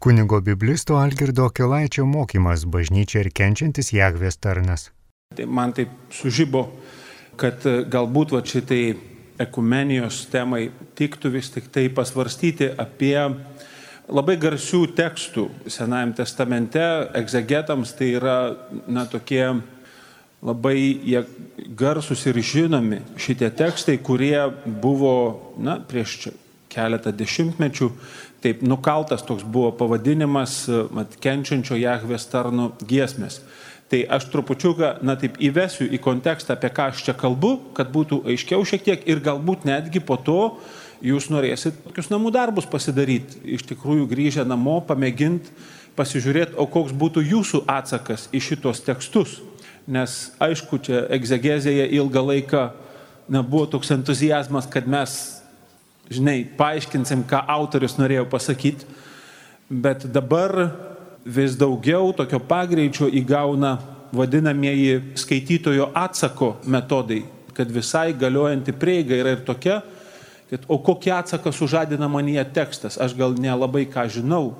Kunigo biblisto Algirdo Kilaičio mokymas bažnyčia ir kenčiantis Jahvės tarnas. Tai man taip sužybo, kad e, galbūt va šitai ekumenijos temai tiktų vis tik tai pasvarstyti apie labai garsių tekstų Senajame testamente, egzegetams tai yra, na, tokie labai jie garsus ir žinomi šitie tekstai, kurie buvo, na, prieš keletą dešimtmečių, taip nukaltas toks buvo pavadinimas, mat, kenčiančio Jahvės tarnų giesmės. Tai aš trupučiuką, na taip, įvesiu į kontekstą, apie ką aš čia kalbu, kad būtų aiškiau šiek tiek ir galbūt netgi po to jūs norėsit tokius namų darbus pasidaryti. Iš tikrųjų grįžę namo, pamėginti, pasižiūrėti, o koks būtų jūsų atsakas į šitos tekstus. Nes aišku, čia egzegezėje ilgą laiką na, buvo toks entuzijazmas, kad mes, žinai, paaiškinsim, ką autorius norėjo pasakyti. Bet dabar vis daugiau tokio pagreičio įgauna vadinamieji skaitytojo atsako metodai, kad visai galiojanti prieiga yra ir tokia, kad o kokį atsaką sužadina manyje tekstas, aš gal nelabai ką žinau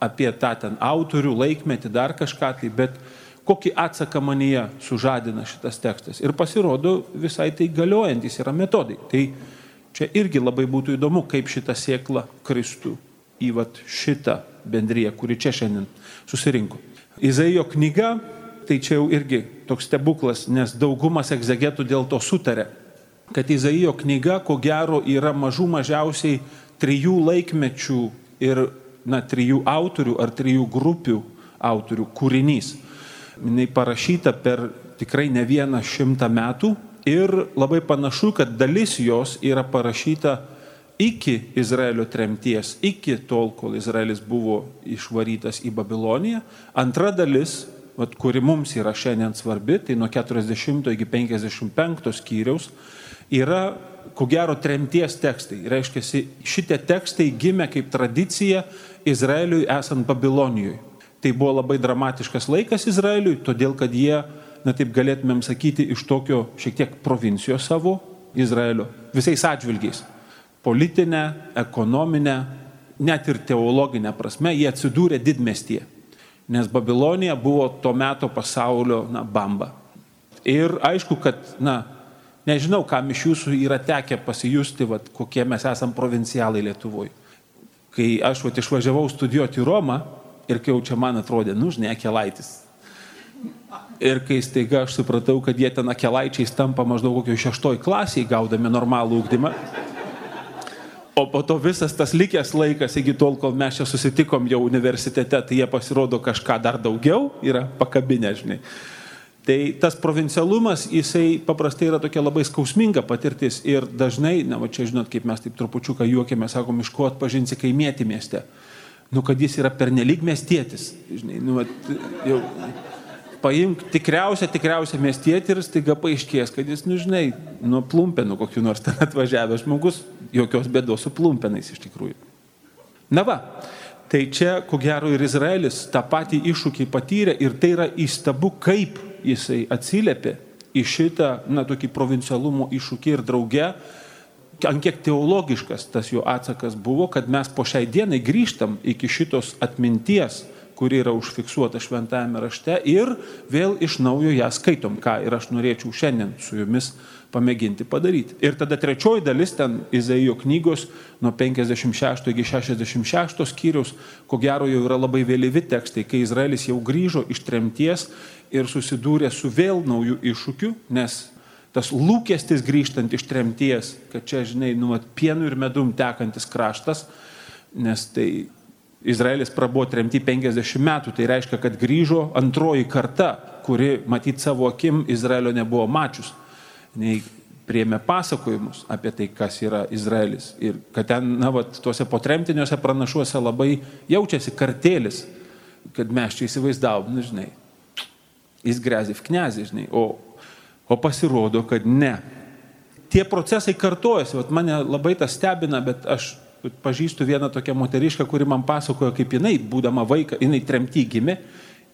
apie tą ten autorių, laikmetį, dar kažką tai, bet kokį atsaką manyje sužadina šitas tekstas. Ir pasirodo visai tai galiojantis yra metodai. Tai čia irgi labai būtų įdomu, kaip šitą sėklą kristų į vat, šitą bendryje, kuri čia šiandien susirinko. Izaijo knyga, tai čia jau irgi toks stebuklas, nes daugumas egzegetų dėl to sutarė, kad Izaijo knyga, ko gero, yra mažų mažiausiai trijų laikmečių ir, na, trijų autorių ar trijų grupių autorių kūrinys. Jis parašyta per tikrai ne vieną šimtą metų ir labai panašu, kad dalis jos yra parašyta iki Izraelio tremties, iki tol, kol Izraelis buvo išvarytas į Babiloniją. Antra dalis, vat, kuri mums yra šiandien svarbi, tai nuo 40 iki 55 skyriaus, yra ko gero tremties tekstai. Reiškia, šitie tekstai gimė kaip tradicija Izraeliui esant Babilonijoje. Tai buvo labai dramatiškas laikas Izraeliui, todėl kad jie, na taip galėtumėm sakyti, iš tokio šiek tiek provincijos savo Izraelio visais atžvilgiais politinę, ekonominę, net ir teologinę prasme, jie atsidūrė didmestyje. Nes Babilonija buvo to meto pasaulio na, bamba. Ir aišku, kad, na, nežinau, kam iš jūsų yra tekę pasijusti, vat, kokie mes esame provincialai Lietuvoje. Kai aš vat, išvažiavau studijuoti į Romą ir kai jau čia man atrodė, nu, žinai, kelaitis. Ir kai staiga aš supratau, kad jie ten akelaičiais tampa maždaug kokio šeštoj klasiai gaudami normalų ūkdymą, O po to visas tas likęs laikas, iki tol, kol mes čia susitikom jau universitete, tai jie pasirodo kažką dar daugiau yra pakabinę, žinai. Tai tas provincialumas, jisai paprastai yra tokia labai skausminga patirtis ir dažnai, na, va čia žinot, kaip mes taip trupučiuką juokėme, sakom, iš ko atpažinsi kaimietį mieste. Nu, kad jis yra pernelyg miestietis, žinai, nu, va, jau paimk tikriausią, tikriausią miestietį ir staiga paaiškės, kad jis, nu žinai, nuo plumpenų kokiu nors ten atvažiavęs žmogus, jokios bėdos su plumpenais iš tikrųjų. Na va, tai čia, ko gero, ir Izraelis tą patį iššūkį patyrė ir tai yra įstabu, kaip jisai atsiliepė į šitą, na, tokį provincialumo iššūkį ir drauge, ant kiek teologiškas tas jo atsakas buvo, kad mes po šiai dienai grįžtam iki šitos atminties, kuri yra užfiksuota šventajame rašte ir vėl iš naujo ją skaitom, ką ir aš norėčiau šiandien su jumis pamėginti padaryti. Ir tada trečioji dalis ten Izaijo knygos nuo 56 iki 66 skyrius, ko gero jau yra labai vėlyvi tekstai, kai Izraelis jau grįžo iš tremties ir susidūrė su vėl naujų iššūkių, nes tas lūkestis grįžtant iš tremties, kad čia, žinai, nu, pienų ir medum tekantis kraštas, nes tai Izraelis prabuvo tremti 50 metų, tai reiškia, kad grįžo antroji karta, kuri matyt savo akim Izraelio nebuvo mačius. Nei priemė pasakojimus apie tai, kas yra Izraelis. Ir kad ten, na, va, tuose potremtiniuose pranašuose labai jaučiasi kartėlis, kad mes čia įsivaizdavom, nu, žinai, jis grezif knezį, žinai, o, o pasirodo, kad ne. Tie procesai kartojasi, vat mane labai tas stebina, bet aš pažįstu vieną tokią moterišką, kuri man pasakojo, kaip jinai, būdama vaikas, jinai tremty gimė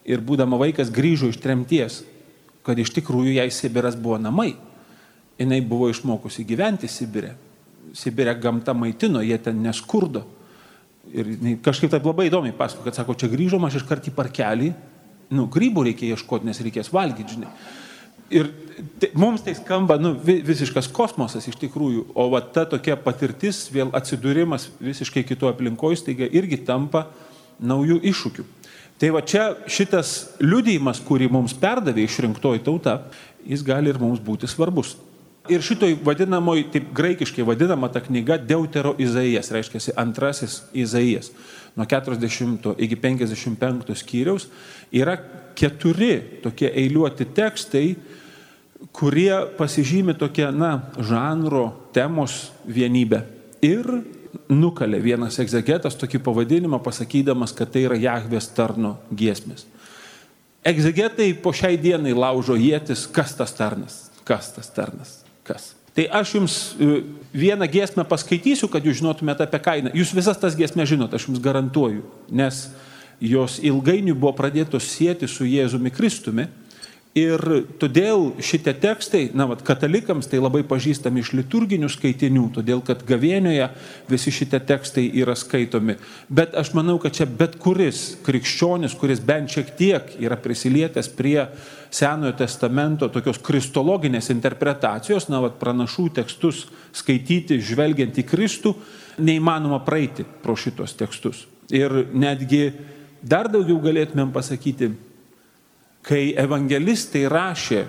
ir būdama vaikas grįžo iš tremties, kad iš tikrųjų jai Sibiras buvo namai. Jinai buvo išmokusi gyventi Sibirė. Sibirė gamta maitino, jie ten neskurdo. Ir kažkaip taip labai įdomiai pasako, kad sako, čia grįžom aš iškart į parkelį, nu, grybų reikia ieškoti, nes reikės valgyti, žinai. Ir mums tai skamba nu, vi, visiškas kosmosas iš tikrųjų, o va ta tokia patirtis, vėl atsidūrimas visiškai kito aplinkoje, staiga irgi tampa naujų iššūkių. Tai va čia šitas liudijimas, kurį mums perdavė išrinktoji tauta, jis gali ir mums būti svarbus. Ir šitoj vadinamoj, taip graikiškai vadinama ta knyga Deutero Izaijas, reiškia antrasis Izaijas, nuo 40 iki 55 skyriaus, yra keturi tokie eiliuoti tekstai, kurie pasižymi tokia, na, žanro temos vienybę. Ir nukalė vienas egzegetas tokį pavadinimą, pasakydamas, kad tai yra Jahvės tarno giesmės. Egzegetai po šiai dienai laužo jėtis, kas tas tarnas, kas tas tarnas kas. Tai aš jums e, vieną giesmę paskaitysiu, kad jūs žinotumėte apie kainą. Jūs visas tas giesmės žinote, aš jums garantuoju, nes jos ilgainiui buvo pradėtos sieti su Jėzumi Kristumi Ir todėl šitie tekstai, na, vat, katalikams tai labai pažįstami iš liturginių skaitinių, todėl kad gavienioje visi šitie tekstai yra skaitomi. Bet aš manau, kad čia bet kuris krikščionis, kuris bent šiek tiek yra prisilietęs prie Senojo testamento tokios kristologinės interpretacijos, na, vat, pranašų tekstus skaityti, žvelgiant į Kristų, neįmanoma praeiti pro šitos tekstus. Ir netgi dar daugiau galėtumėm pasakyti, kai evangelistai rašė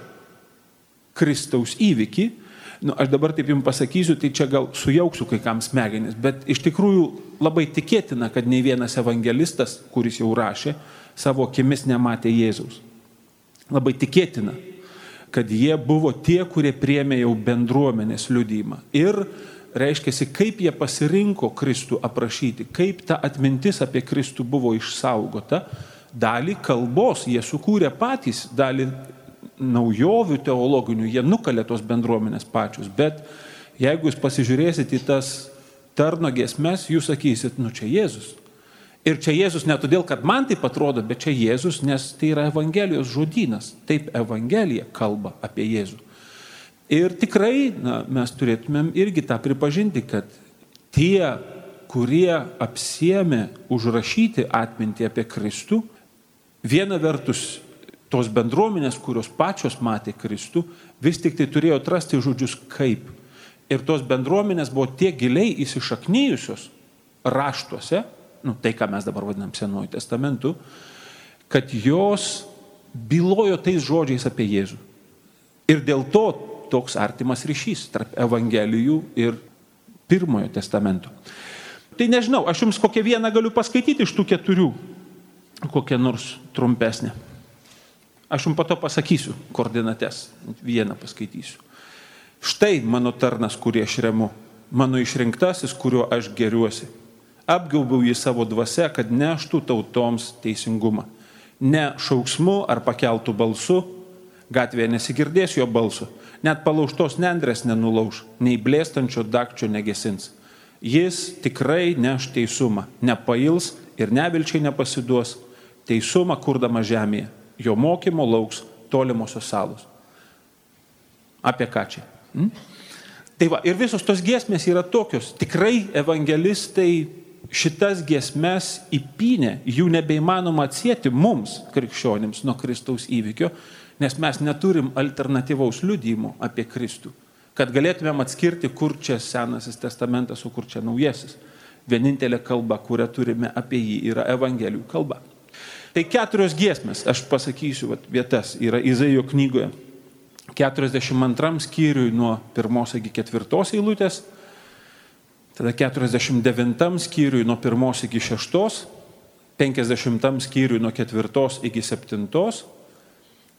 Kristaus įvykį, nu, aš dabar taip jums pasakysiu, tai čia gal sujauksiu kai kam smegenis, bet iš tikrųjų labai tikėtina, kad nei vienas evangelistas, kuris jau rašė, savo akimis nematė Jėzaus. Labai tikėtina, kad jie buvo tie, kurie priemė jau bendruomenės liudymą. Ir reiškia, kaip jie pasirinko Kristų aprašyti, kaip ta atmintis apie Kristų buvo išsaugota dalį kalbos jie sukūrė patys, dalį naujovių teologinių, jie nukalė tos bendruomenės pačius. Bet jeigu jūs pasižiūrėsit į tas tarno gesmes, jūs sakysit, nu čia Jėzus. Ir čia Jėzus ne todėl, kad man tai atrodo, bet čia Jėzus, nes tai yra Evangelijos žodynas. Taip Evangelija kalba apie Jėzų. Ir tikrai na, mes turėtumėm irgi tą pripažinti, kad tie, kurie apsiemė užrašyti atmintį apie Kristų, viena vertus tos bendruomenės, kurios pačios matė Kristų, vis tik tai turėjo atrasti žodžius kaip. Ir tos bendruomenės buvo tiek giliai įsišaknyjusios raštuose, nu, tai ką mes dabar vadinam Senuoju testamentu, kad jos bylojo tais žodžiais apie Jėzų. Ir dėl to toks artimas ryšys tarp Evangelijų ir Pirmojo testamento. Tai nežinau, aš jums kokią vieną galiu paskaityti iš tų keturių kokią nors trumpesnę. Aš jums po to pasakysiu koordinates, vieną paskaitysiu. Štai mano tarnas, kurį aš remu, mano išrinktasis, kuriuo aš geriuosi. Apgaubiau jį savo dvasia, kad neštų tautoms teisingumą. Ne šauksmu ar pakeltų balsu, gatvėje nesigirdės jo balsu, net palauštos nendrės nenulauž, nei blėstančio dakčio negesins. Jis tikrai neš teisumą, nepails ir nevilčiai nepasiduos, teisumą kurdama žemėje. Jo mokymo lauks tolimosios salos. Apie ką čia? Hmm? Tai va, ir visos tos giesmės yra tokios. Tikrai evangelistai šitas giesmes įpynė, jų nebeįmanoma atsėti mums, krikščionims, nuo Kristaus įvykio, nes mes neturim alternatyvaus liudymo apie Kristų, kad galėtumėm atskirti, kur čia Senasis testamentas, o kur čia Naujasis. Vienintelė kalba, kurią turime apie jį, yra Evangelijų kalba. Tai keturios giesmės, aš pasakysiu vat, vietas, yra Izaijo knygoje. 42 skyriui nuo 1 iki 4 eilutės, tada 49 skyriui nuo 1 iki 6, 50 skyriui nuo 4 iki 7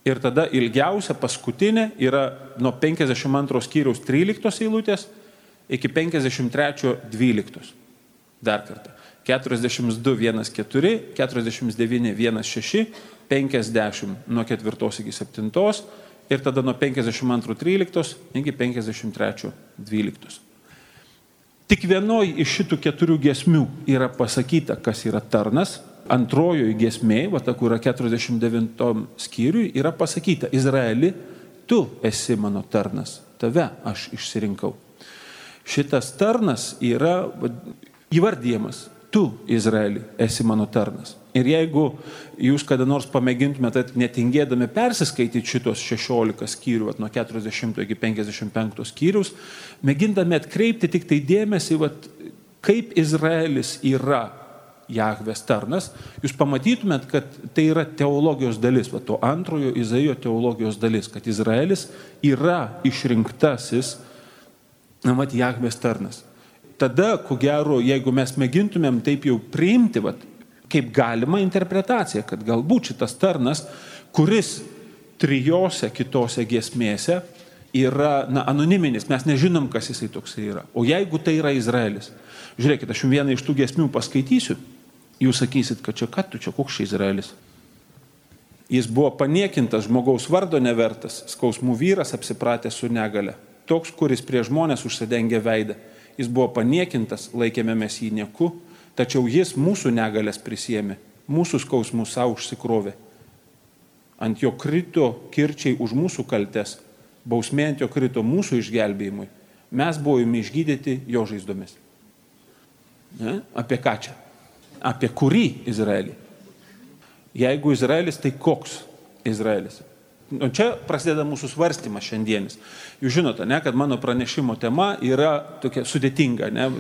ir tada ilgiausia paskutinė yra nuo 52 skyriaus 13 eilutės iki 53 12. Dar kartą. 42, 1, 4, 49, 1, 6, 50 nuo 4 iki 7 ir tada nuo 52, 13 iki 53, 12. Tik vienoj iš šitų keturių gesmių yra pasakyta, kas yra tarnas. Antrojoje gesmėje, va ta, kur yra 49 skyriui, yra pasakyta, Izraeli, tu esi mano tarnas, tave aš išsirinkau. Šitas tarnas yra įvardyjamas tu, Izraeli, esi mano tarnas. Ir jeigu jūs kada nors pamėgintumėte netingėdami persiskaityti šitos 16 skyrių, at, nuo 40 iki 55 skyrius, mėgindami atkreipti tik tai dėmesį, vat, kaip Izraelis yra Jahvės tarnas, jūs pamatytumėt, kad tai yra teologijos dalis, va, to antrojo Izaijo teologijos dalis, kad Izraelis yra išrinktasis, na, mat, Jahvės tarnas. Tada, ko gero, jeigu mes mėgintumėm taip jau priimti, va, kaip galima interpretacija, kad galbūt šitas tarnas, kuris trijose kitose giesmėse yra na, anoniminis, mes nežinom, kas jisai toksai yra. O jeigu tai yra Izraelis, žiūrėkit, aš jums vieną iš tų giesmių paskaitysiu, Jūs sakysit, kad čia ką tu čia koks čia Izraelis. Jis buvo paniekintas, žmogaus vardo nevertas, skausmų vyras apsipratęs su negale. Toks, kuris prie žmonės užsidengė veidą. Jis buvo paniekintas, laikėme mes jį nieku, tačiau jis mūsų negalės prisėmė, mūsų skausmų savo užsikrovė. Ant jo krito kirčiai už mūsų kaltes, bausmė ant jo krito mūsų išgelbėjimui. Mes buvome išgydyti jo žaizdomis. Ne? Apie ką čia? Apie kurį Izraelį. Jeigu Izraelis, tai koks Izraelis? Nu, čia prasideda mūsų svarstymas šiandienis. Jūs žinote, ne, kad mano pranešimo tema yra tokia sudėtinga, ne,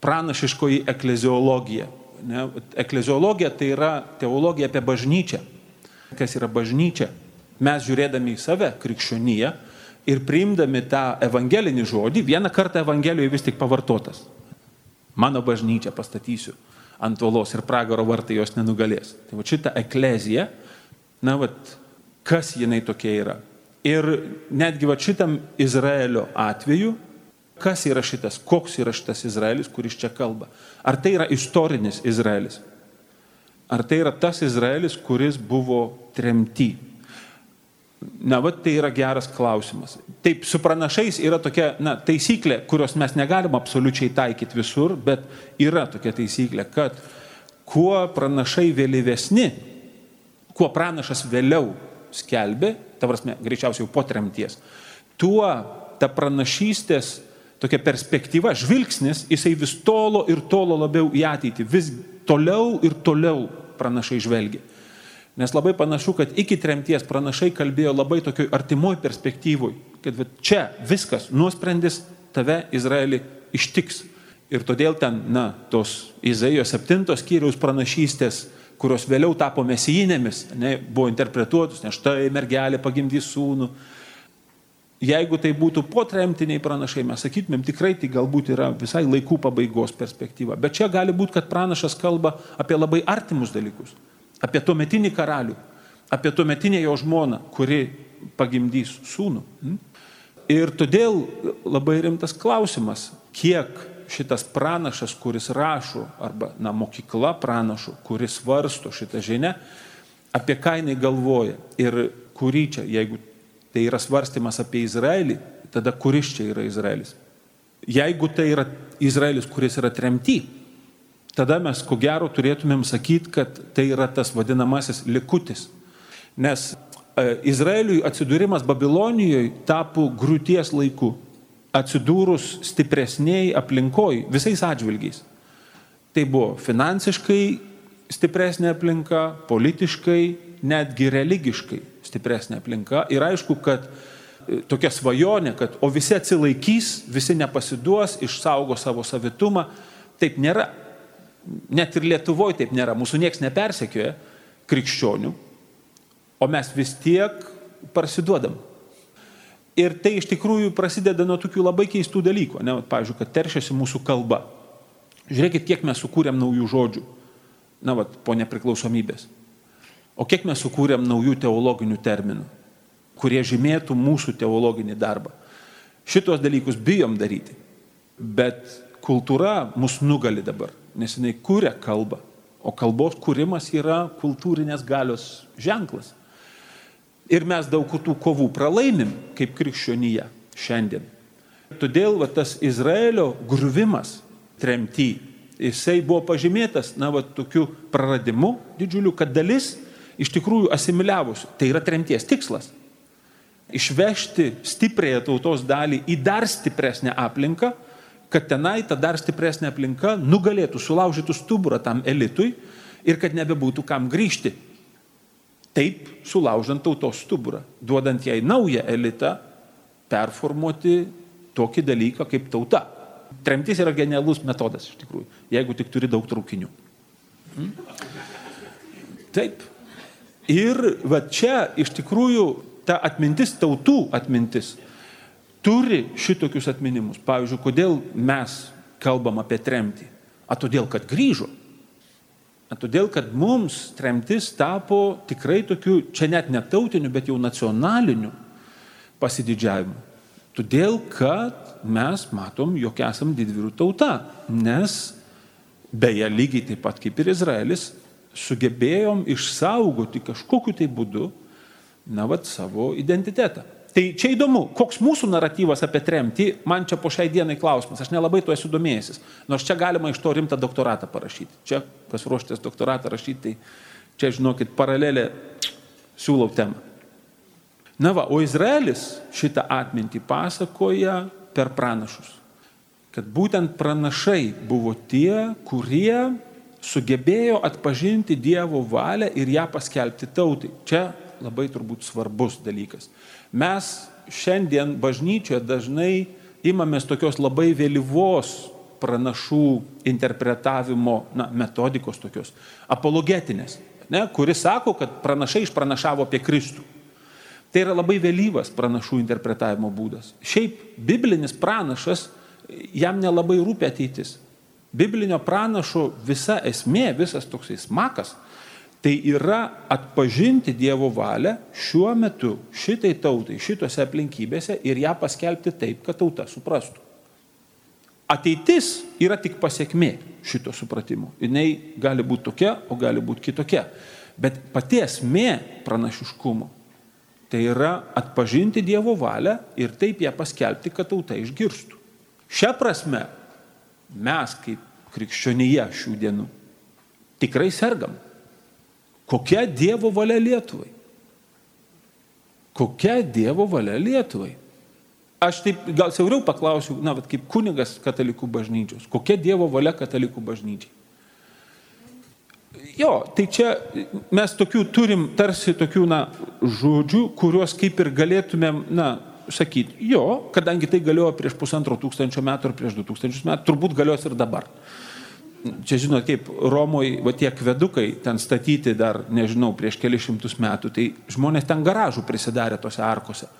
pranašiškoji ekleziologija. Ne, ekleziologija tai yra teologija apie bažnyčią. Kas yra bažnyčia? Mes žiūrėdami į save, krikščionyje, ir priimdami tą evangelinį žodį, vieną kartą evangelijoje vis tik pavartotas. Mano bažnyčią pastatysiu ant uolos ir pragaro vartai jos nenugalės. Tai va šita eklezija, na, va, kas jinai tokia yra. Ir netgi va šitam Izraelio atveju, kas yra šitas, koks yra šitas Izraelis, kuris čia kalba. Ar tai yra istorinis Izraelis? Ar tai yra tas Izraelis, kuris buvo tremty? Na, va, tai yra geras klausimas. Taip, su pranašais yra tokia na, taisyklė, kurios mes negalim absoliučiai taikyti visur, bet yra tokia taisyklė, kad kuo pranašai vėlyvesni, kuo pranašas vėliau skelbė, ta prasme, greičiausiai jau po tremties, tuo ta pranašystės tokia perspektyva, žvilgsnis, jisai vis tolo ir tolo labiau į ateitį, vis toliau ir toliau pranašai žvelgia. Nes labai panašu, kad iki tremties pranašai kalbėjo labai tokioj artimoj perspektyvoj, kad čia viskas, nuosprendis tave Izraelį ištiks. Ir todėl ten, na, tos Izaijo septintos skyriaus pranašystės, kurios vėliau tapo mesijinėmis, ne, buvo interpretuotus, nes štai mergelė pagimdys sūnų. Jeigu tai būtų potremtiniai pranašai, mes sakytumėm, tikrai tai galbūt yra visai laikų pabaigos perspektyva. Bet čia gali būti, kad pranašas kalba apie labai artimus dalykus apie tuometinį karalių, apie tuometinę jo žmoną, kuri pagimdys sūnų. Hm? Ir todėl labai rimtas klausimas, kiek šitas pranašas, kuris rašo, arba na, mokykla pranašo, kuris varsto šitą žinią, apie ką jinai galvoja ir kurį čia, jeigu tai yra svarstymas apie Izraelį, tada kuris čia yra Izraelis. Jeigu tai yra Izraelis, kuris yra tremty, tada mes ko gero turėtumėm sakyti, kad tai yra tas vadinamasis likutis. Nes e, Izraeliui atsidūrimas Babilonijoje tapo grūties laiku, atsidūrus stipresniai aplinkoj visais atžvilgiais. Tai buvo finansiškai stipresnė aplinka, politiškai, netgi religiškai stipresnė aplinka. Ir aišku, kad e, tokia svajonė, kad o visi atsilaikys, visi nepasiduos, išsaugo savo savitumą, taip nėra. Net ir Lietuvoje taip nėra, mūsų nieks nepersekioja krikščionių, o mes vis tiek parsiduodam. Ir tai iš tikrųjų prasideda nuo tokių labai keistų dalykų. Ne, pavyzdžiui, kad teršiasi mūsų kalba. Žiūrėkit, kiek mes sukūrėm naujų žodžių. Na, vat, po nepriklausomybės. O kiek mes sukūrėm naujų teologinių terminų, kurie žymėtų mūsų teologinį darbą. Šitos dalykus bijom daryti. Bet kultūra mus nugali dabar nes jinai kūrė kalbą, o kalbos kūrimas yra kultūrinės galios ženklas. Ir mes daug tų kovų pralaimim kaip krikščionyje šiandien. Todėl va, tas Izraelio gruvimas tremty, jisai buvo pažymėtas, na, va, tokiu praradimu didžiuliu, kad dalis iš tikrųjų asimiliavusi. Tai yra tremties tikslas. Išvežti stipriąją tautos dalį į dar stipresnę aplinką, kad tenai ta dar stipresnė aplinka nugalėtų, sulaužytų stuburą tam elitui ir kad nebebūtų kam grįžti. Taip sulaužant tautos stuburą, duodant jai naują elitą, performuoti tokį dalyką kaip tauta. Tremtis yra genialus metodas iš tikrųjų, jeigu tik turi daug traukinių. Hmm? Taip. Ir va čia iš tikrųjų ta atmintis, tautų atmintis, turi šitokius atminimus. Pavyzdžiui, kodėl mes kalbam apie tremtį? A todėl, kad grįžo. A todėl, kad mums tremtis tapo tikrai tokiu, čia net netautiniu, bet jau nacionaliniu pasididžiavimu. Todėl, kad mes matom, jog esam didvyrių tauta, nes beje, lygiai taip pat kaip ir Izraelis, sugebėjom išsaugoti kažkokiu tai būdu, na, vad, savo identitetą. Tai čia įdomu, koks mūsų naratyvas apie tremtį, man čia po šiai dienai klausimas, aš nelabai tuo esu domėjęsis, nors čia galima iš to rimtą doktoratą parašyti. Čia pasiruoštęs doktoratą rašyti, tai čia, žinokit, paralelė siūlau temą. Na va, o Izraelis šitą atmintį pasakoja per pranašus. Kad būtent pranašai buvo tie, kurie sugebėjo atpažinti Dievo valią ir ją paskelbti tautai. Čia labai turbūt svarbus dalykas. Mes šiandien bažnyčioje dažnai imamės tokios labai vėlyvos pranašų interpretavimo na, metodikos tokios, apologetinės, ne, kuris sako, kad pranašai išpranašavo apie Kristų. Tai yra labai vėlyvas pranašų interpretavimo būdas. Šiaip biblinis pranašas, jam nelabai rūpia ateitis. Biblinio pranašo visa esmė, visas toksai smakas Tai yra atpažinti Dievo valią šiuo metu, šitai tautai, šitose aplinkybėse ir ją paskelbti taip, kad tauta suprastų. Ateitis yra tik pasiekmė šito supratimo. Jis gali būti tokia, o gali būti kitokia. Bet pati esmė pranašiškumo tai yra atpažinti Dievo valią ir taip ją paskelbti, kad tauta išgirstų. Šią prasme mes kaip krikščionyje šių dienų tikrai sergam. Kokia Dievo valia Lietuvai? Kokia Dievo valia Lietuvai? Aš taip gal siauriau paklausiu, na, bet kaip kunigas katalikų bažnyčios, kokia Dievo valia katalikų bažnyčiai? Jo, tai čia mes tokių turim tarsi tokių, na, žodžių, kuriuos kaip ir galėtumėm, na, sakyti, jo, kadangi tai galiojo prieš pusantro tūkstančio metų ar prieš du tūkstančius metų, turbūt galios ir dabar čia žinot, kaip Romoje, va tie kvedukai ten statyti dar, nežinau, prieš kelius šimtus metų, tai žmonės ten garažų prisidarė tose arkose.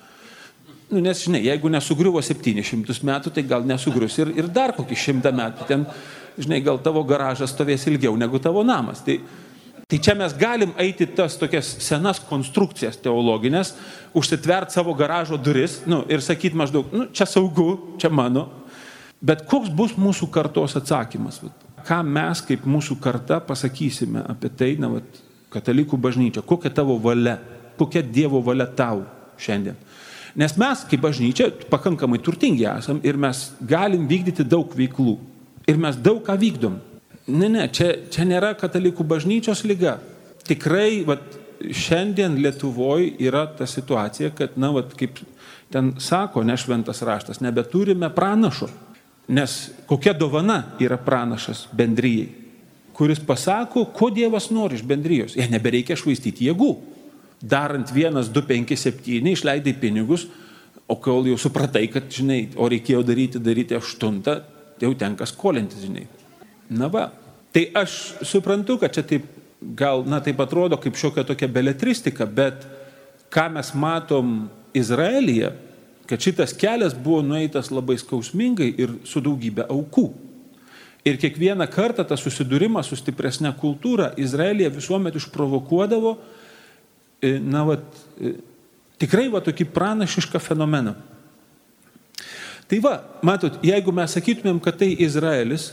Nu, nes, žinai, jeigu nesugriuvo 700 metų, tai gal nesugrius ir, ir dar kokį šimtą metų. Ten, žinai, gal tavo garažas stovės ilgiau negu tavo namas. Tai, tai čia mes galim eiti tas tokias senas konstrukcijas teologinės, užsitvert savo garažo duris nu, ir sakyti maždaug, nu, čia saugu, čia mano. Bet koks bus mūsų kartos atsakymas? Vat, ką mes kaip mūsų karta pasakysime apie tai, na, vat, katalikų bažnyčia, kokia tavo valia, kokia Dievo valia tau šiandien. Nes mes kaip bažnyčia pakankamai turtingi esam ir mes galim vykdyti daug veiklų. Ir mes daug ką vykdom. Ne, ne, čia, čia nėra katalikų bažnyčios lyga. Tikrai, vat, šiandien Lietuvoje yra ta situacija, kad, na, vat, kaip ten sako nešventas raštas, nebeturime pranašo. Nes kokia dovana yra pranašas bendryjai, kuris pasako, ko Dievas nori iš bendrijos. Jie nebereikia švaistyti jėgų. Darant 1, 2, 5, 7, išleidai pinigus, o kol jau supratai, kad, žinai, o reikėjo daryti, daryti 8, tai jau tenka skolintis, žinai. Na va, tai aš suprantu, kad čia taip gal, na taip atrodo kaip šiokia tokia beletristika, bet ką mes matom Izraelyje, kad šitas kelias buvo nueitas labai skausmingai ir su daugybė aukų. Ir kiekvieną kartą tas susidūrimas su stipresnė kultūra Izraelija visuomet išprovokuodavo, e, na, va, e, tikrai va tokį pranašišką fenomeną. Tai va, matot, jeigu mes sakytumėm, kad tai Izraelis,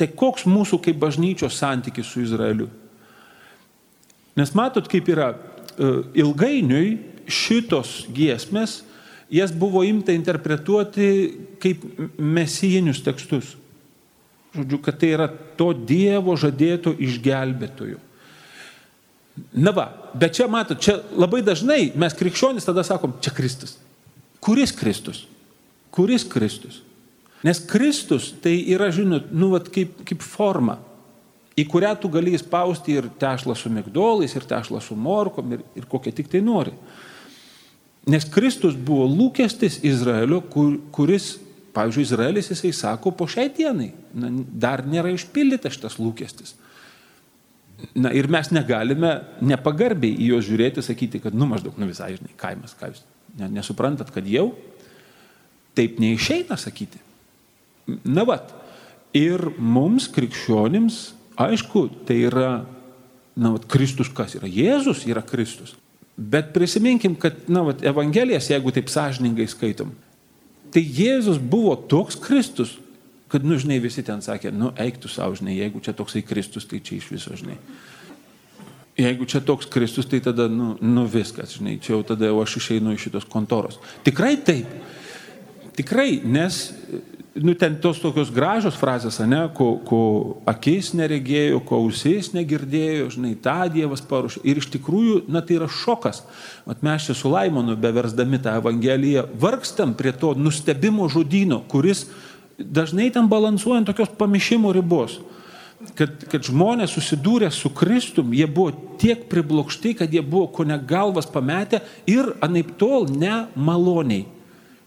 tai koks mūsų kaip bažnyčios santykis su Izraeliu? Nes matot, kaip yra, e, ilgainiui šitos giesmės jas buvo imta interpretuoti kaip mesijinius tekstus. Žodžiu, kad tai yra to Dievo žadėto išgelbėtojo. Na va, bet čia matot, čia labai dažnai mes krikščionys tada sakom, čia Kristus. Kuris Kristus? Kuris Kristus? Nes Kristus tai yra, žinot, nu, vat, kaip, kaip forma, į kurią tu gali įspausti ir tešlą su migdolais, ir tešlą su morkom, ir, ir kokią tik tai nori. Nes Kristus buvo lūkestis Izraelio, kur, kuris, pavyzdžiui, Izraelis jisai sako, po šiai dienai na, dar nėra išpildytas šitas lūkestis. Na ir mes negalime nepagarbiai į juos žiūrėti, sakyti, kad, nu maždaug, nu visai, žinai, kaimas, ką jūs nesuprantat, kad jau taip neišeina sakyti. Na vat, ir mums, krikščionims, aišku, tai yra, na, vat, Kristus kas yra? Jėzus yra Kristus. Bet prisiminkim, kad, na, vat, Evangelijas, jeigu taip sąžiningai skaitom, tai Jėzus buvo toks Kristus, kad, nu, žinai, visi ten sakė, nu, eiktų savo, žinai, jeigu čia toksai Kristus, tai čia iš viso, žinai. Jeigu čia toks Kristus, tai tada, nu, nu viskas, žinai, čia jau tada jau aš išeinu iš šitos kontoros. Tikrai taip. Tikrai, nes nu, ten tos tokios gražios frazės, ne, ko, ko akis neregėjo, ko ausis negirdėjo, žinai, tą Dievas paruošė. Ir iš tikrųjų, na, tai yra šokas. Mat mes čia su Laimonu, beversdami tą Evangeliją, vargstam prie to nustebimo žodino, kuris dažnai ten balansuojant tokios pamišimo ribos. Kad, kad žmonės susidūrė su Kristum, jie buvo tiek priblokšti, kad jie buvo ko ne galvas pametę ir anaip tol nemaloniai.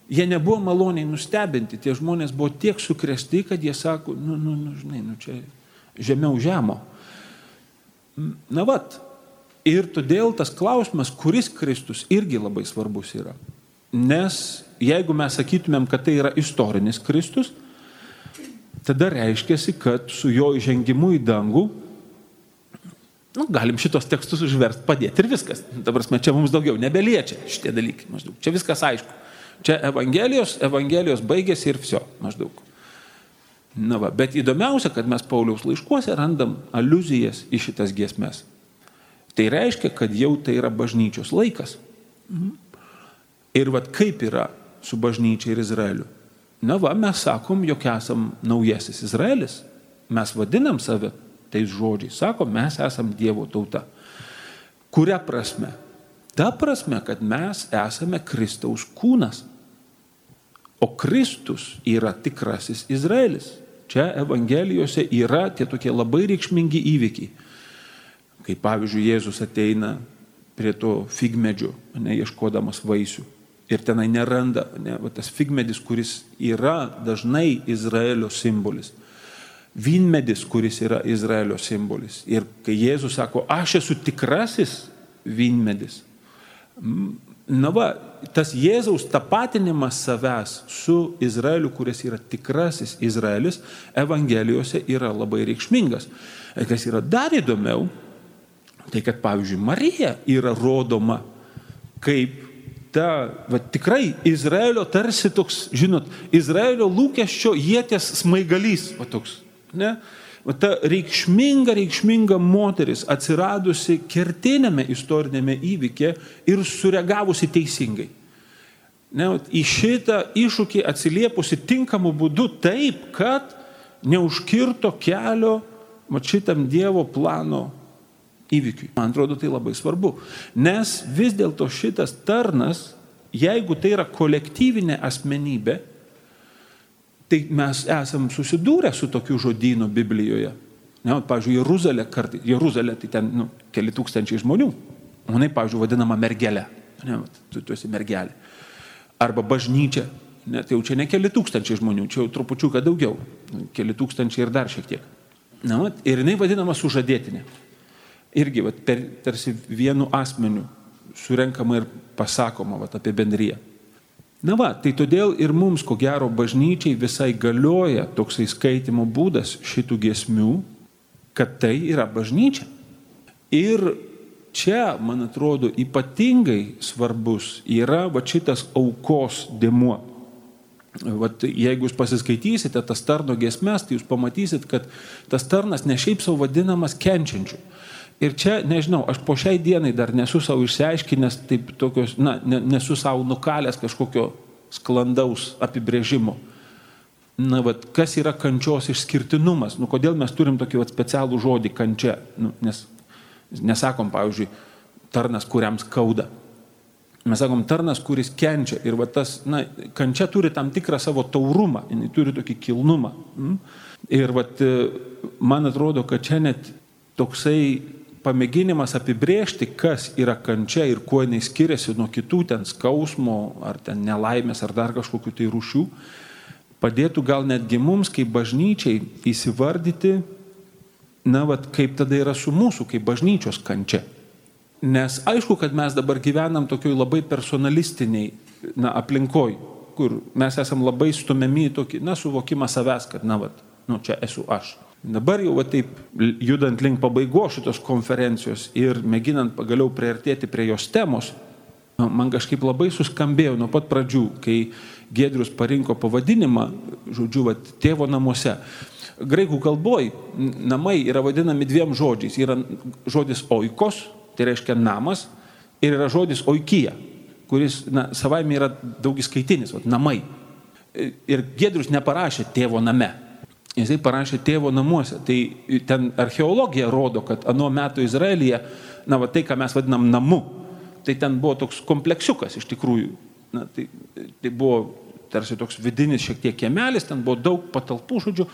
Jie nebuvo maloniai nustebinti, tie žmonės buvo tiek sukresti, kad jie sako, nu, nu, nu žinai, nu čia žemiau žemo. Na vat. Ir todėl tas klausimas, kuris Kristus, irgi labai svarbus yra. Nes jeigu mes sakytumėm, kad tai yra istorinis Kristus, tada reiškia, kad su jo įžengimu į dangų, nu, galim šitos tekstus užversti, padėti ir viskas. Dabar mes čia mums daugiau nebeliečia šitie dalykai, maždaug. Čia viskas aišku. Čia Evangelijos, Evangelijos baigėsi ir viso, maždaug. Na va, bet įdomiausia, kad mes Pauliaus laiškuose randam aluzijas į šitas giesmes. Tai reiškia, kad jau tai yra bažnyčios laikas. Mhm. Ir vad kaip yra su bažnyčia ir Izraeliu. Na va, mes sakom, jog esam naujasis Izraelis. Mes vadinam save tais žodžiais. Sakom, mes esam Dievo tauta. Kuria prasme? Ta prasme, kad mes esame Kristaus kūnas. O Kristus yra tikrasis Izraelis. Čia Evangelijose yra tie tokie labai reikšmingi įvykiai. Kaip pavyzdžiui, Jėzus ateina prie to figmedžio, neieškodamas vaisių ir tenai neranda, ne, va, tas figmedis, kuris yra dažnai Izraelio simbolis. Vynmedis, kuris yra Izraelio simbolis. Ir kai Jėzus sako, aš esu tikrasis vynmedis. Na va, tas Jėzaus tapatinimas savęs su Izraeliu, kuris yra tikrasis Izraelis, Evangelijose yra labai reikšmingas. Kas yra dar įdomiau, tai kad pavyzdžiui Marija yra rodoma kaip ta, va, tikrai Izraelio tarsi toks, žinot, Izraelio lūkesčio jėties smaigalys, va toks, ne? Va, ta reikšminga, reikšminga moteris atsiradusi kertinėme istorinėme įvykė ir sureagavusi teisingai. Ne, į šitą iššūkį atsiliepusi tinkamu būdu taip, kad neužkirto kelio va, šitam Dievo plano įvykiui. Man atrodo, tai labai svarbu. Nes vis dėlto šitas tarnas, jeigu tai yra kolektyvinė asmenybė, tai mes esam susidūrę su tokiu žodynu Biblijoje. Ne, pavyzdžiui, Jeruzalė, kartai, Jeruzalė tai ten nu, keli tūkstančiai žmonių. O jinai, pavyzdžiui, vadinama mergelė. Ne, tu, tu esi mergelė. Arba bažnyčia. Ne, tai jau čia ne keli tūkstančiai žmonių, čia jau trupučiuką daugiau. Keli tūkstančiai ir dar šiek tiek. Na, ir jinai vadinama sužadėtinė irgi vat, per, tarsi vienu asmeniu surenkama ir pasakoma vat, apie bendryją. Na va, tai todėl ir mums, ko gero, bažnyčiai visai galioja toksai skaitimo būdas šitų giesmių, kad tai yra bažnyčia. Ir čia, man atrodo, ypatingai svarbus yra va šitas aukos dėmuo. Vat, jeigu jūs pasiskaitysite tas tarno giesmes, tai jūs pamatysit, kad tas tarnas ne šiaip savo vadinamas kenčiančiu. Ir čia, nežinau, aš po šiai dienai dar nesu savo išsiaiškinęs, taip tokios, na, nesu savo nukalęs kažkokio sklandaus apibrėžimo. Na, vat, kas yra kančios išskirtinumas? Nu, kodėl mes turim tokį vat, specialų žodį kančia? Nu, nes nesakom, pavyzdžiui, tarnas, kuriam skauda. Mes sakom, tarnas, kuris kenčia. Ir va tas, na, kančia turi tam tikrą savo taurumą, jinai turi tokį kilnumą. Mm? Ir va, man atrodo, kad čia net toksai pamėginimas apibrėžti, kas yra kančia ir kuo jinai skiriasi nuo kitų ten skausmo, ar ten nelaimės, ar dar kažkokių tai rūšių, padėtų gal netgi mums, kaip bažnyčiai, įsivardyti, na, va, kaip tada yra su mūsų, kaip bažnyčios kančia. Nes aišku, kad mes dabar gyvenam tokioj labai personalistiniai na, aplinkoj, kur mes esam labai stumiami į tokį, na, suvokimą savęs, kad, na, va, nu, čia esu aš. Dabar jau va, taip, judant link pabaigos šitos konferencijos ir mėginant pagaliau priartėti prie jos temos, man kažkaip labai suskambėjo nuo pat pradžių, kai Gedrius parinko pavadinimą, žodžiu, va, tėvo namuose. Graikų kalboj namai yra vadinami dviem žodžiais. Yra žodis oikos, tai reiškia namas, ir yra žodis oikija, kuris na, savaime yra daugiskaitinis, vat, namai. Ir Gedrius neparašė tėvo name, jisai parašė tėvo namuose. Tai ten archeologija rodo, kad anuo metu Izraelyje, na, va, tai, ką mes vadinam namu, tai ten buvo toks kompleksiukas iš tikrųjų. Na, tai, tai buvo tarsi toks vidinis šiek tiek kiemelis, ten buvo daug patalpų žodžių.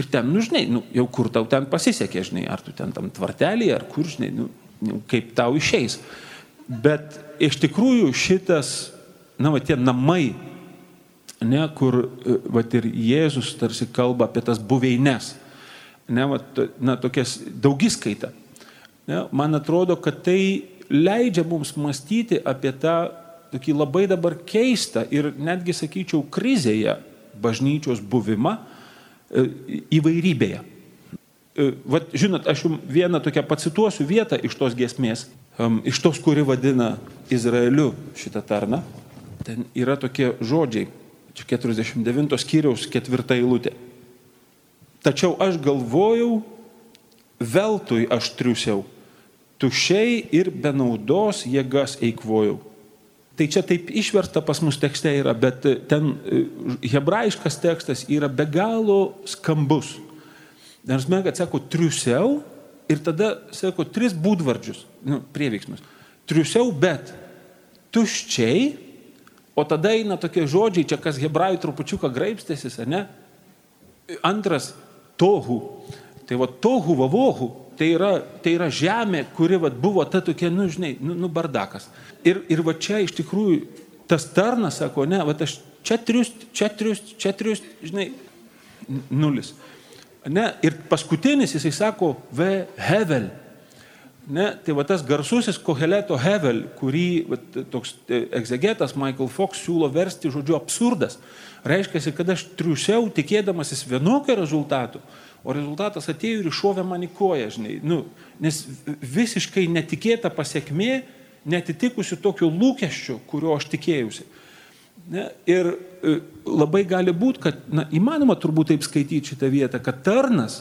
Ir ten, nu, žinai, nu, jau kur tau ten pasisekė, žinai, ar tu ten tam tvartelį, ar kur, žinai, nu, kaip tau išeis. Bet iš tikrųjų šitas, na, va, tie namai, ne, kur, va, ir Jėzus tarsi kalba apie tas buveines, ne, va, na, tokias daugiskaitą. Ne, man atrodo, kad tai leidžia mums mąstyti apie tą tokį labai dabar keistą ir netgi, sakyčiau, krizėje bažnyčios buvimą e, įvairybėje. E, vat, žinot, aš jums vieną tokią pacituosiu vietą iš tos giesmės, iš tos, kuri vadina Izraeliu šitą tarną. Ten yra tokie žodžiai, čia 49 skyriaus ketvirta eilutė. Tačiau aš galvojau, veltui aš triusiau, tušiai ir be naudos jėgas eikvojau. Tai čia taip išversta pas mus tekste yra, bet ten e, hebrajiškas tekstas yra be galo skambus. Nors mes, kad sako, triusiau ir tada sako tris būdvardžius, nu, prieveiksmus. Triusiau, bet tuščiai, o tada eina tokie žodžiai, čia kas hebrajų trupučiuką graipstėsis, ne? Antras, tohu. Tai va, tohu vavohu, tai yra, tai yra žemė, kuri va, buvo ta tokia, nu, žinai, nu, nu bardakas. Ir, ir va čia iš tikrųjų tas tarnas sako, ne, va aš čia triust, čia triust, čia triust, žinai, nulis. Ne, ir paskutinis jisai sako ve hevel. Ne, tai va tas garsusis koheleto hevel, kurį va, toks e, egzegetas Michael Fox siūlo versti žodžiu absurdas. Reiškia, kad aš triusiau tikėdamasis vienokio rezultato, o rezultatas atėjo ir iššovė man į koją, žinai. Nu, nes visiškai netikėta pasiekmė, netitikusi tokio lūkesčio, kurio aš tikėjausi. Ne? Ir e, labai gali būti, kad, na, įmanoma turbūt taip skaityti šitą vietą, kad tarnas,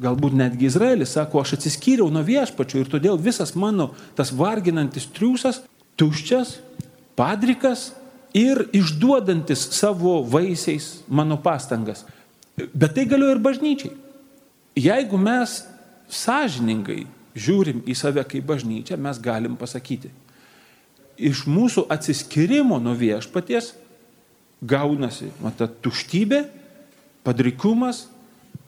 galbūt netgi Izraelis, sako, aš atsiskyriau nuo viešpačio ir todėl visas mano tas varginantis triūsas, tuščias, padrikas ir išduodantis savo vaisiais mano pastangas. Bet tai galioja ir bažnyčiai. Jeigu mes sąžiningai žiūrim į save kaip bažnyčia, mes galim pasakyti, iš mūsų atsiskirimo nuo viešpaties gaunasi ta tuštybė, padrikumas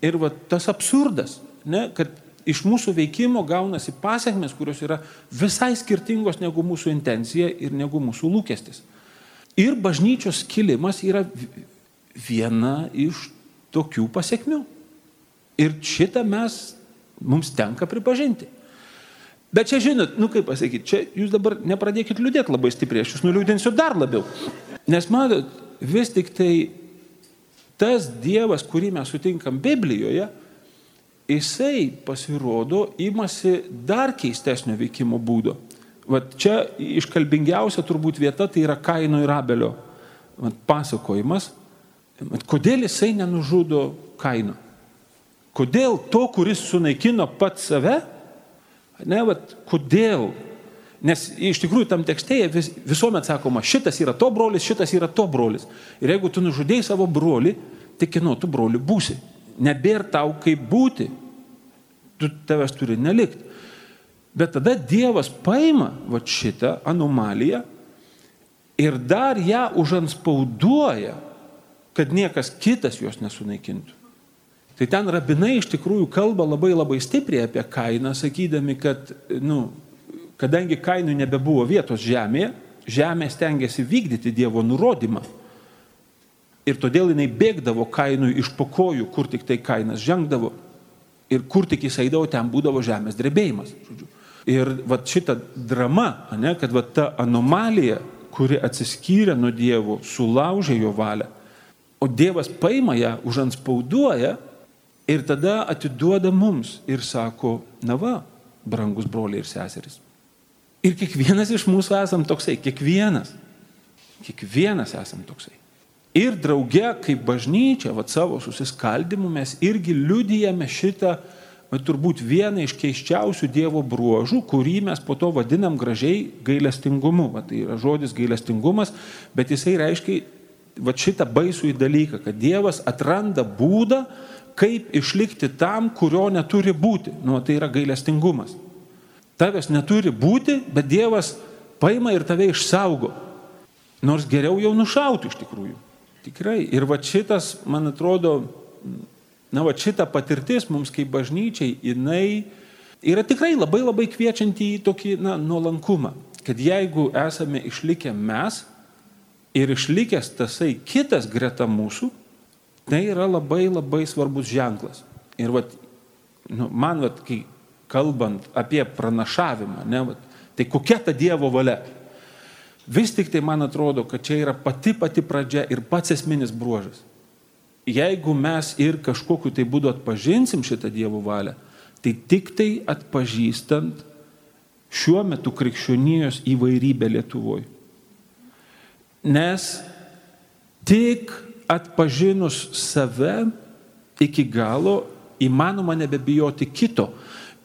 ir va, tas absurdas, ne, kad iš mūsų veikimo gaunasi pasiekmes, kurios yra visai skirtingos negu mūsų intencija ir negu mūsų lūkestis. Ir bažnyčios kilimas yra viena iš tokių pasiekmių. Ir šitą mes, mums tenka pripažinti. Bet čia žinot, nu kaip pasakyti, čia jūs dabar nepradėkit liūdėti labai stipriai, aš jūs nuliūdinsiu dar labiau. Nes matot, vis tik tai tas Dievas, kurį mes sutinkam Biblijoje, jisai pasirodo, imasi dar keistesnio veikimo būdo. Vat čia iškalbingiausia turbūt vieta tai yra Kaino ir Abelio vat, pasakojimas. Vat, kodėl jisai nenužudo Kaino? Kodėl to, kuris sunaikino pat save, Ne, vat, kodėl? Nes iš tikrųjų tam tekstėje vis, visuomet sakoma, šitas yra to brolis, šitas yra to brolis. Ir jeigu tu nužudėjai savo brolį, tai kino tu broli būsi. Nebėr tau kaip būti. Tu tavęs turi nelikti. Bet tada Dievas paima va šitą anomaliją ir dar ją užanspauduoja, kad niekas kitas jos nesunaikintų. Tai ten rabinai iš tikrųjų kalba labai labai stipriai apie kainą, sakydami, kad, nu, kadangi kainų nebebuvo vietos žemėje, žemė stengiasi vykdyti Dievo nurodymą. Ir todėl jinai bėgdavo kainų iš pokojų, kur tik tai kainas žengdavo. Ir kur tik jis eidavo, ten būdavo žemės drebėjimas. Žodžiu. Ir va šita drama, ne, kad va ta anomalija, kuri atsiskyrė nuo Dievo, sulaužė jo valią, o Dievas paima ją, užanspauduoja ir tada atiduoda mums ir sako, na va, brangus broliai ir seserys. Ir kiekvienas iš mūsų esam toksai, kiekvienas. Kiekvienas esam toksai. Ir drauge, kaip bažnyčia, va savo susiskaldimu mes irgi liudijame šitą bet turbūt vieną iš keiščiausių Dievo bruožų, kurį mes po to vadinam gražiai gailestingumu. Va, tai yra žodis gailestingumas, bet jisai reiškia va, šitą baisų į dalyką, kad Dievas atranda būdą, kaip išlikti tam, kurio neturi būti. Nu, tai yra gailestingumas. Tavęs neturi būti, bet Dievas paima ir tave išsaugo. Nors geriau jau nušauti iš tikrųjų. Tikrai. Ir va šitas, man atrodo, Na, va šita patirtis mums kaip bažnyčiai, jinai yra tikrai labai labai kviečianti į tokį na, nuolankumą, kad jeigu esame išlikę mes ir išlikęs tasai kitas greta mūsų, tai yra labai labai svarbus ženklas. Ir vat, nu, man, vat, kai kalbant apie pranašavimą, ne, tai kokia ta Dievo valia? Vis tik tai man atrodo, kad čia yra pati pati pradžia ir pats esminis bruožas jeigu mes ir kažkokiu tai būdu atpažinsim šitą Dievo valią, tai tik tai atpažįstant šiuo metu krikščionijos įvairybę Lietuvoje. Nes tik atpažinus save iki galo įmanoma nebebijoti kito.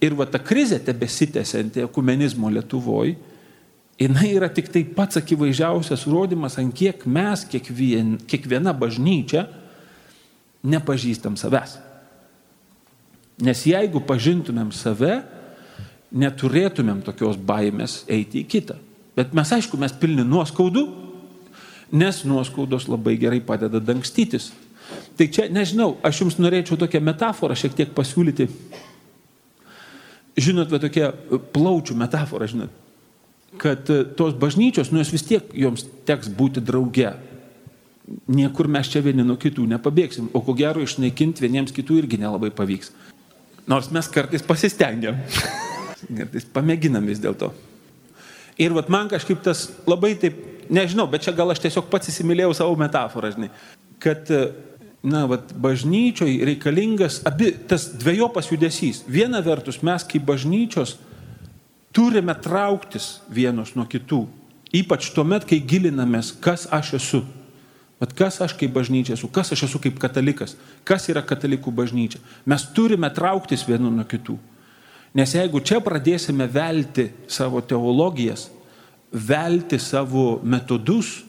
Ir va ta krizė tebesitęsianti ekumenizmo Lietuvoje, jinai yra tik tai pats akivaizdžiausias rodimas, ant kiek mes, kiekvien, kiekviena bažnyčia, nepažįstam savęs. Nes jeigu pažintumėm save, neturėtumėm tokios baimės eiti į kitą. Bet mes, aišku, mes pilni nuoskaudų, nes nuoskaudos labai gerai padeda dangstytis. Tai čia, nežinau, aš jums norėčiau tokią metaforą šiek tiek pasiūlyti. Žinot, va tokia plaučių metafora, žinot, kad e, tos bažnyčios, nu jos vis tiek joms teks būti drauge niekur mes čia vieni nuo kitų nepabėgsim, o ko gero išnaikinti vieniems kitų irgi nelabai pavyks. Nors mes kartais pasistengiam, kartais pamėginam vis dėlto. Ir vat man kažkaip tas labai taip, nežinau, bet čia gal aš tiesiog pats įsimylėjau savo metaforą, žinai, kad, na, vat bažnyčioj reikalingas abi tas dviejopas judesys. Viena vertus mes kaip bažnyčios turime trauktis vienos nuo kitų, ypač tuomet, kai gilinamės, kas aš esu. Bet kas aš kaip bažnyčia esu, kas aš esu kaip katalikas, kas yra katalikų bažnyčia. Mes turime trauktis vienu nuo kitų. Nes jeigu čia pradėsime velti savo teologijas, velti savo metodus,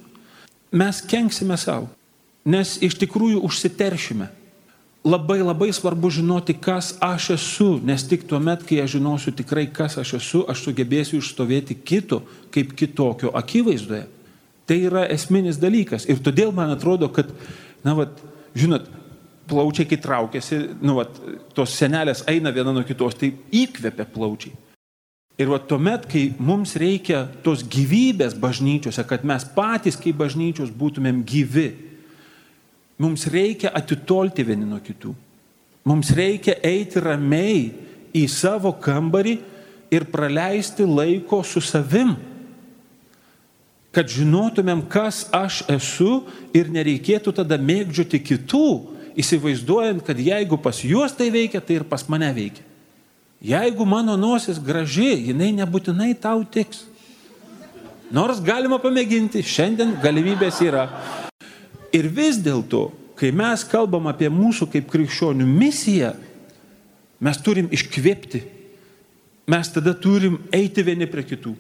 mes kenksime savo. Nes iš tikrųjų užsiteršime. Labai labai svarbu žinoti, kas aš esu, nes tik tuo met, kai aš žinosiu tikrai, kas aš esu, aš sugebėsiu išstovėti kito kaip kitokio akivaizdoje. Tai yra esminis dalykas. Ir todėl man atrodo, kad, na, vat, žinot, plaučiai, kai traukiasi, nu, vat, tos senelės eina viena nuo kitos, tai įkvepia plaučiai. Ir va tuomet, kai mums reikia tos gyvybės bažnyčiose, kad mes patys kaip bažnyčios būtumėm gyvi, mums reikia atitolti vieni nuo kitų. Mums reikia eiti ramiai į savo kambarį ir praleisti laiko su savim kad žinotumėm, kas aš esu ir nereikėtų tada mėgdžioti kitų, įsivaizduojant, kad jeigu pas juos tai veikia, tai ir pas mane veikia. Jeigu mano nosis graži, jinai nebūtinai tau tiks. Nors galima pamėginti, šiandien galimybės yra. Ir vis dėlto, kai mes kalbam apie mūsų kaip krikščionių misiją, mes turim iškvėpti. Mes tada turim eiti vieni prie kitų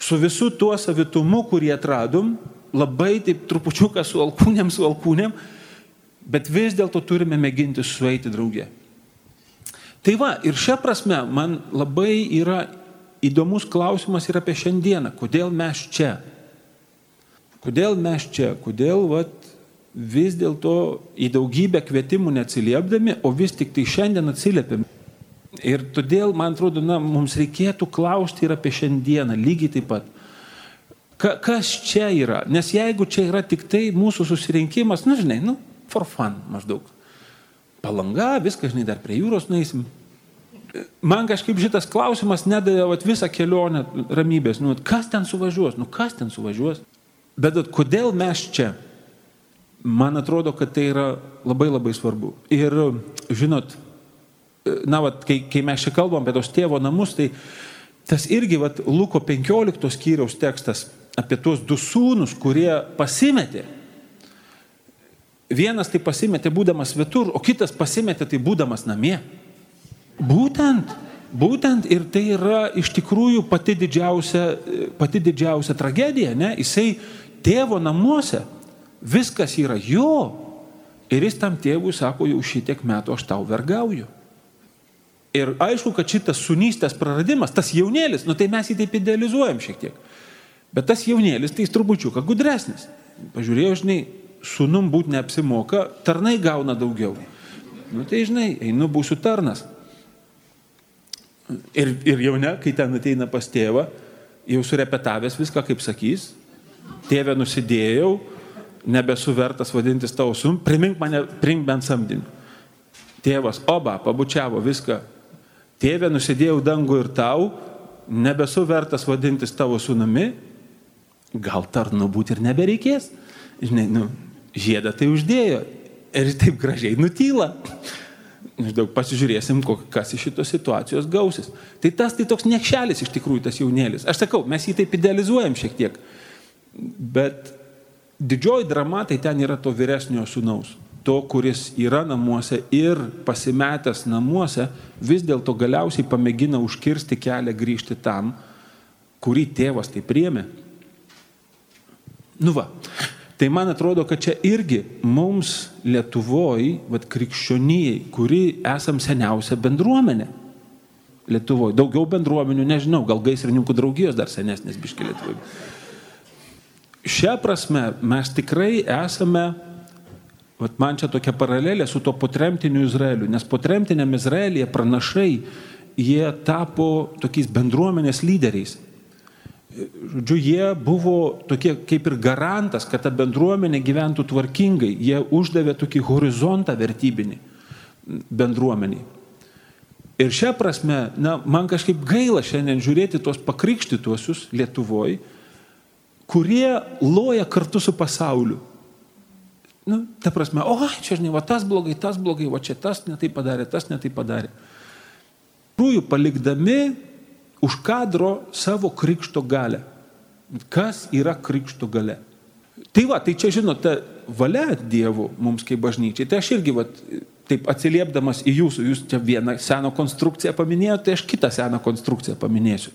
su visu tuo savitumu, kurį atradom, labai taip trupučiuką su alkūnėm, su alkūnėm, bet vis dėlto turime mėginti sueiti draugė. Tai va, ir šią prasme man labai yra įdomus klausimas ir apie šiandieną, kodėl mes čia. Kodėl mes čia, kodėl vat, vis dėlto į daugybę kvietimų neatsiliepdami, o vis tik tai šiandien atsiliepiam. Ir todėl, man atrodo, na, mums reikėtų klausti ir apie šiandieną lygiai taip pat. Ka, kas čia yra? Nes jeigu čia yra tik tai mūsų susirinkimas, nu žinai, nu, for fun maždaug. Palanga, viskas, žinai, dar prie jūros nueisim. Man kažkaip šitas klausimas nedavė vat, visą kelionę ramybės. Nu, kas ten suvažiuos? Nu, kas ten suvažiuos? Bet kodėl mes čia? Man atrodo, kad tai yra labai labai svarbu. Ir, žinot, na, vat, kai, kai mes čia kalbam apie tos tėvo namus, tai tas irgi, vat, Luko 15 skyriaus tekstas apie tuos du sūnus, kurie pasimetė. Vienas tai pasimetė būdamas svetur, o kitas pasimetė tai būdamas namie. Būtent, būtent ir tai yra iš tikrųjų pati didžiausia, pati didžiausia tragedija, ne? Jisai tėvo namuose, viskas yra jo. Ir jis tam tėvui sako, jau šitiek metų aš tau vergauju. Ir aišku, kad šitas sunystės praradimas, tas jaunėlis, nu tai mes jį taip idealizuojam šiek tiek. Bet tas jaunėlis, tai jis trupučiuką gudresnis. Pažiūrėjau, žinai, sunum būti neapsimoka, tarnai gauna daugiau. Nu tai žinai, einu būsiu tarnas. Ir, ir jau ne, kai ten ateina pas tėvą, jau surepetavęs viską, kaip sakys, tėvę nusidėjau, nebesu vertas vadintis tavo sum, primink mane, primink bent samdinį. Tėvas, oba, pabučiavo viską. Tėvė, nusidėjau dangų ir tau, nebesu vertas vadintis tavo sunami, gal tarnu būti ir nebereikės. Žinai, nu, žiedą tai uždėjo ir taip gražiai nutyla. Daug pasižiūrėsim, kas iš šitos situacijos gausis. Tai tas tai toks niekšelis iš tikrųjų tas jaunėlis. Aš sakau, mes jį taip idealizuojam šiek tiek. Bet didžioji drama tai ten yra to vyresnio sunaus. To, kuris yra namuose ir pasimetęs namuose, vis dėlto galiausiai pamėgina užkirsti kelią grįžti tam, kurį tėvas tai priemė. Nu va, tai man atrodo, kad čia irgi mums Lietuvoje, vad krikščionijai, kuri esam seniausia bendruomenė. Lietuvoje. Daugiau bendruomenių, nežinau, gal gaisrininkų draugijos dar senesnės biški Lietuvoje. Šią prasme mes tikrai esame, vat man čia tokia paralelė su to potremtiniu Izraeliu, nes potremtiniam Izraelyje pranašai, jie tapo tokiais bendruomenės lyderiais. Žodžiu, jie buvo tokie kaip ir garantas, kad ta bendruomenė gyventų tvarkingai. Jie uždavė tokį horizontą vertybinį bendruomeniai. Ir šią prasme, na, man kažkaip gaila šiandien žiūrėti tuos pakrikštytuosius Lietuvoje, kurie loja kartu su pasauliu. Nu, ta prasme, o, čia žinai, va tas blogai, tas blogai, va čia tas netai padarė, tas netai padarė. Trųjų palikdami už kadro savo krikšto galę. Kas yra krikšto galė? Tai va, tai čia žinote, valia Dievo mums kaip bažnyčiai. Tai aš irgi, va, taip atsiliepdamas į jūsų, jūs čia vieną seną konstrukciją paminėjote, tai aš kitą seną konstrukciją paminėsiu.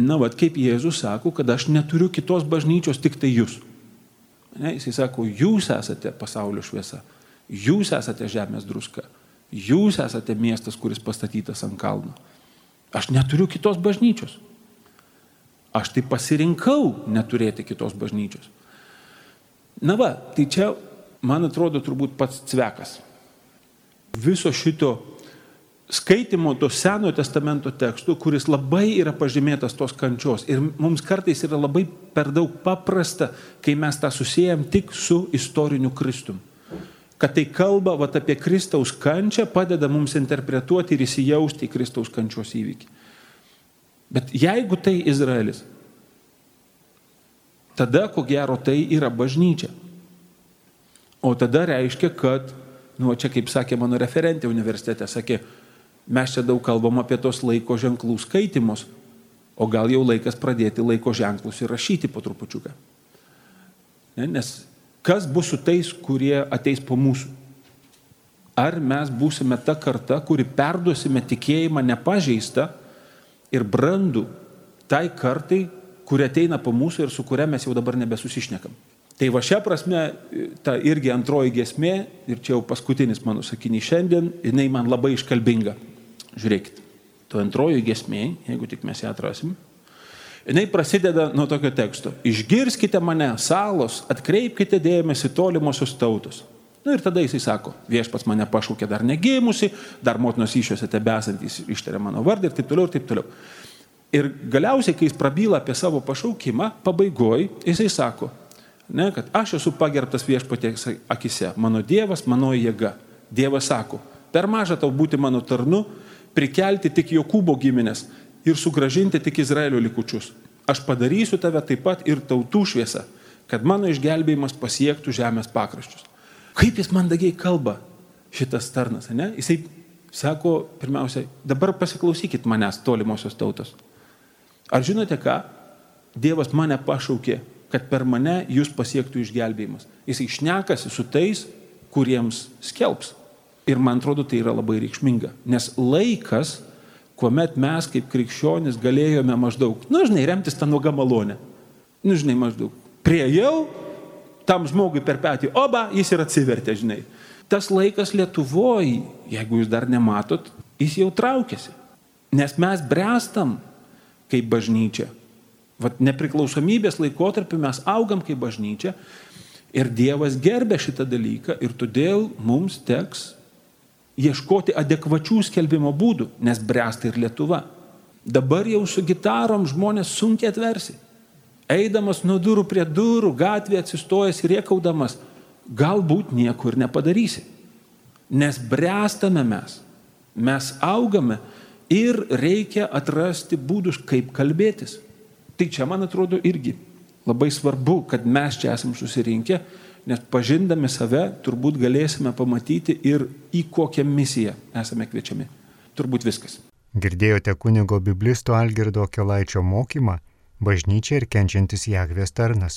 Na, va, kaip Jėzus sako, kad aš neturiu kitos bažnyčios, tik tai jūs. Ne, jisai sako, jūs esate pasaulio šviesa, jūs esate žemės druska, jūs esate miestas, kuris pastatytas ant kalno. Aš neturiu kitos bažnyčios. Aš tai pasirinkau neturėti kitos bažnyčios. Na va, tai čia, man atrodo, turbūt pats cvekas. Viso šito skaitimo to Senojo testamento tekstų, kuris labai yra pažymėtas tos kančios. Ir mums kartais yra labai per daug paprasta, kai mes tą susijęm tik su istoriniu Kristum kad tai kalba vat, apie Kristaus kančią, padeda mums interpretuoti ir įsijausti į Kristaus kančios įvykį. Bet jeigu tai Izraelis, tada ko gero tai yra bažnyčia. O tada reiškia, kad, nu, čia kaip sakė mano referentė universitete, sakė, mes čia daug kalbam apie tos laiko ženklų skaitimus, o gal jau laikas pradėti laiko ženklus ir rašyti po trupučiuką. Ne, nes kas bus su tais, kurie ateis po mūsų. Ar mes būsime ta karta, kuri perduosime tikėjimą nepažeistą ir brandų tai kartai, kuri ateina po mūsų ir su kuria mes jau dabar nebesusišnekam. Tai va šią prasme, ta irgi antroji gesmė, ir čia jau paskutinis mano sakinys šiandien, jinai man labai iškalbinga. Žiūrėkit, to antroji gesmė, jeigu tik mes ją atrasim, Jis prasideda nuo tokio teksto. Išgirskite mane, salos, atkreipkite dėmesį tolimosios tautos. Na nu, ir tada jisai sako, viešpats mane pašaukė dar negimusi, dar motinos iššiose tebesantys ištarė mano vardą ir taip toliau ir taip toliau. Ir galiausiai, kai jis prabyla apie savo pašaukimą, pabaigoj jisai sako, ne, kad aš esu pagerbtas viešpatės akise, mano Dievas, mano jėga. Dievas sako, per maža tau būti mano tarnu, prikelti tik Jokūbo giminės ir sugražinti tik Izraelio likučius. Aš padarysiu tave taip pat ir tautų šviesa, kad mano išgelbėjimas pasiektų žemės pakraščius. Kaip jis mandagiai kalba šitas tarnas, ne? Jisai sako, pirmiausia, dabar pasiklausykit manęs tolimosios tautos. Ar žinote ką? Dievas mane pašaukė, kad per mane jūs pasiektų išgelbėjimas. Jisai šnekasi su tais, kuriems skelbs. Ir man atrodo, tai yra labai reikšminga. Nes laikas, kuomet mes kaip krikščionis galėjome maždaug, nu, žinai, remtis tą nuogą malonę. Nu, žinai, maždaug. Priejau tam žmogui per petį, oba, jis ir atsivertė, žinai. Tas laikas Lietuvoje, jeigu jūs dar nematot, jis jau traukiasi. Nes mes brestam kaip bažnyčia. Vat nepriklausomybės laikotarpiu mes augam kaip bažnyčia ir Dievas gerbė šitą dalyką ir todėl mums teks ieškoti adekvačių skelbimo būdų, nes bręsta ir Lietuva. Dabar jau su gitarom žmonės sunkiai atversi. Eidamas nuo durų prie durų, gatvėje atsistojęs ir riekaudamas, galbūt nieko ir nepadarysi. Nes bręstame mes, mes augame ir reikia atrasti būdus, kaip kalbėtis. Tai čia, man atrodo, irgi labai svarbu, kad mes čia esam susirinkę nes pažindami save turbūt galėsime pamatyti ir į kokią misiją esame kviečiami. Turbūt viskas. Girdėjote kunigo biblisto Algirdo Kelaičio mokymą Bažnyčia ir kenčiantis Jahvės tarnas.